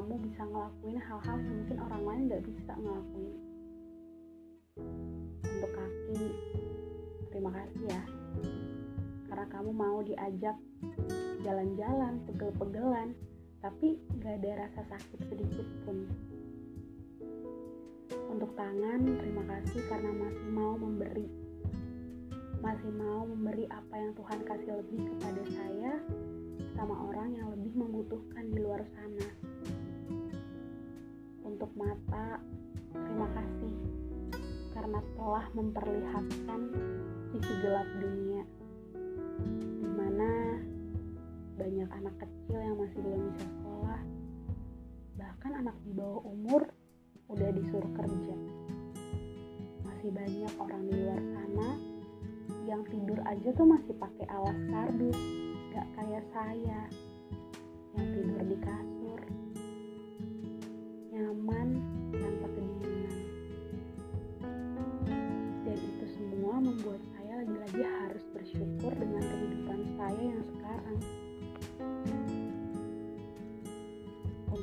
kamu bisa ngelakuin hal-hal yang mungkin orang lain nggak bisa ngelakuin. Untuk kaki terima kasih ya. Karena kamu mau diajak jalan-jalan pegel-pegelan tapi gak ada rasa sakit sedikit pun. Untuk tangan terima kasih karena masih mau memberi. Masih mau memberi apa yang Tuhan kasih lebih kepada saya sama orang yang lebih membutuhkan di luar sana mata terima kasih karena telah memperlihatkan sisi gelap dunia di mana banyak anak kecil yang masih belum bisa sekolah bahkan anak di bawah umur udah disuruh kerja. Masih banyak orang di luar sana yang tidur aja tuh masih pakai alas kardus gak kayak saya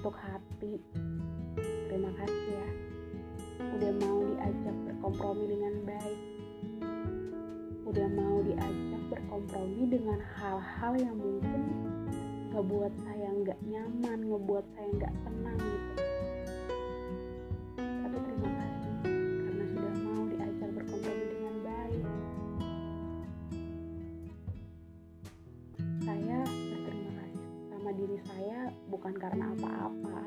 untuk hati. Terima kasih ya. Udah mau diajak berkompromi dengan baik. Udah mau diajak berkompromi dengan hal-hal yang mungkin ngebuat saya nggak nyaman ngebuat saya nggak tenang diri saya bukan karena apa-apa.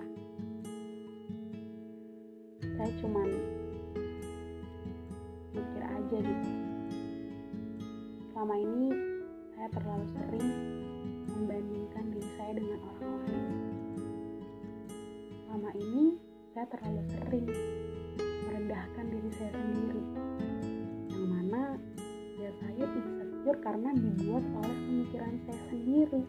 Saya cuman mikir aja gitu. Selama ini saya terlalu sering membandingkan diri saya dengan orang lain. Selama ini saya terlalu sering merendahkan diri saya sendiri. Yang mana ya saya insecure karena dibuat oleh pemikiran saya sendiri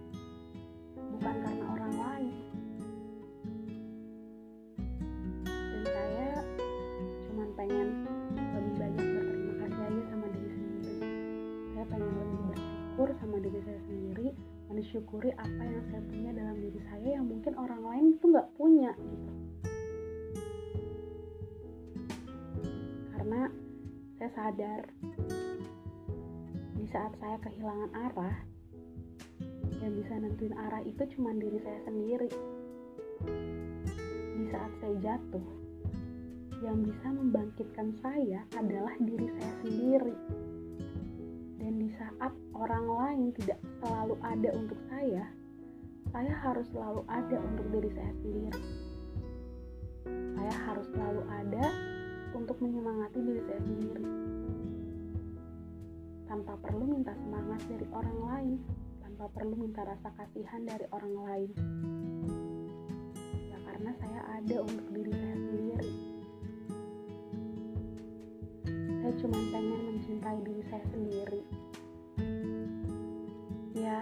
mensyukuri apa yang saya punya dalam diri saya yang mungkin orang lain itu nggak punya gitu. Karena saya sadar di saat saya kehilangan arah yang bisa nentuin arah itu cuma diri saya sendiri. Di saat saya jatuh yang bisa membangkitkan saya adalah diri saya sendiri. Dan di saat orang lain tidak selalu ada untuk saya saya harus selalu ada untuk diri saya sendiri. Saya harus selalu ada untuk menyemangati diri saya sendiri. Tanpa perlu minta semangat dari orang lain tanpa perlu minta rasa kasihan dari orang lain. Ya karena saya ada untuk diri saya sendiri. Saya cuma pengen mencintai diri saya sendiri ya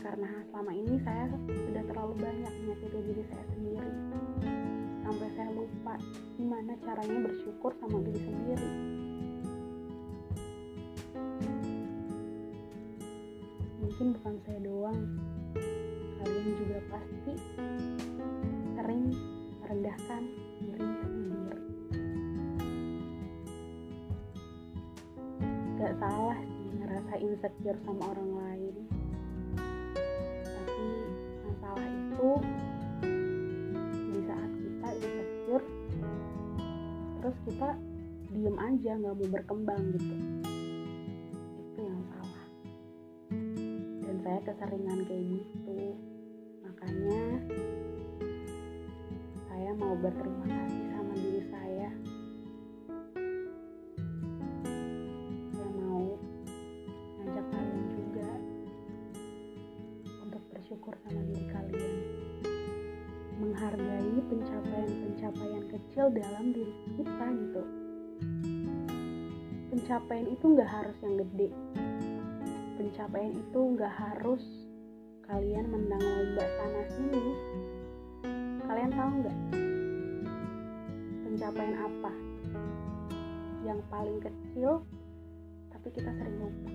karena selama ini saya sudah terlalu banyak menyakiti diri saya sendiri. Sampai saya lupa gimana caranya bersyukur sama diri sendiri. Mungkin bukan saya doang kalian juga pasti sering merendahkan diri sendiri. Gak salah sih ngerasa insecure sama orang lain aja nggak mau berkembang gitu. Itu yang salah. Dan saya keseringan kayak gitu. Makanya saya mau berterima kasih sama diri saya. Saya mau ngajak kalian juga untuk bersyukur sama diri kalian. Menghargai pencapaian-pencapaian kecil dalam diri kita gitu pencapaian itu nggak harus yang gede. Pencapaian itu nggak harus kalian menang lomba sana sini. Kalian tahu nggak? Pencapaian apa? Yang paling kecil tapi kita sering lupa.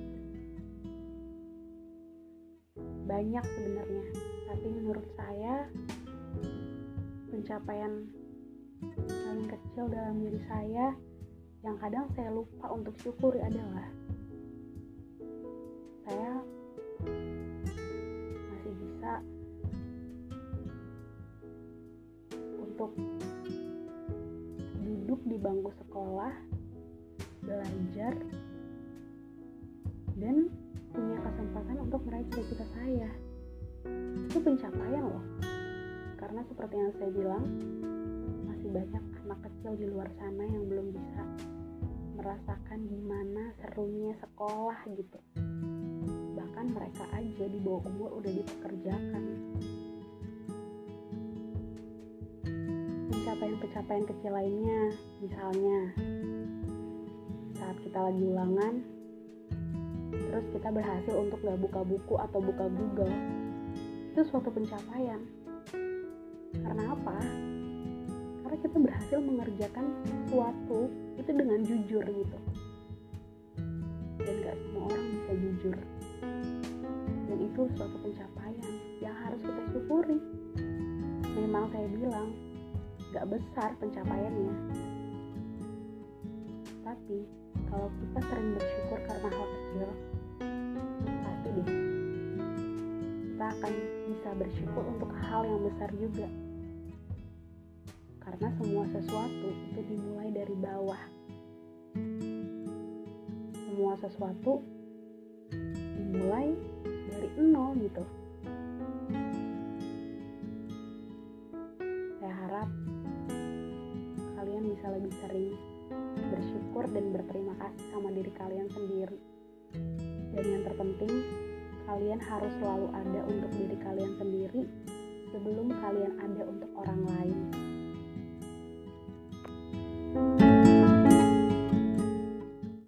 Banyak sebenarnya tapi menurut saya pencapaian paling kecil dalam diri saya yang kadang saya lupa untuk syukuri adalah saya masih bisa untuk duduk di bangku sekolah, belajar, dan punya kesempatan untuk meraih cita-cita saya. Itu pencapaian loh. Karena seperti yang saya bilang, banyak anak kecil di luar sana yang belum bisa merasakan gimana serunya sekolah gitu. Bahkan mereka aja di bawah umur udah dipekerjakan. Pencapaian-pencapaian kecil lainnya, misalnya saat kita lagi ulangan, terus kita berhasil untuk gak buka buku atau buka Google, itu suatu pencapaian. Karena apa? Karena kita berhasil mengerjakan sesuatu itu dengan jujur gitu. Dan gak semua orang bisa jujur. Dan itu suatu pencapaian yang harus kita syukuri. Memang saya bilang, gak besar pencapaiannya. Tapi kalau kita sering bersyukur karena hal kecil, pasti deh kita akan bisa bersyukur untuk hal yang besar juga. Karena semua sesuatu itu dimulai dari bawah. Semua sesuatu dimulai dari nol gitu. Saya harap kalian bisa lebih sering bersyukur dan berterima kasih sama diri kalian sendiri. Dan yang terpenting, kalian harus selalu ada untuk diri kalian sendiri sebelum kalian ada untuk orang lain. Bye.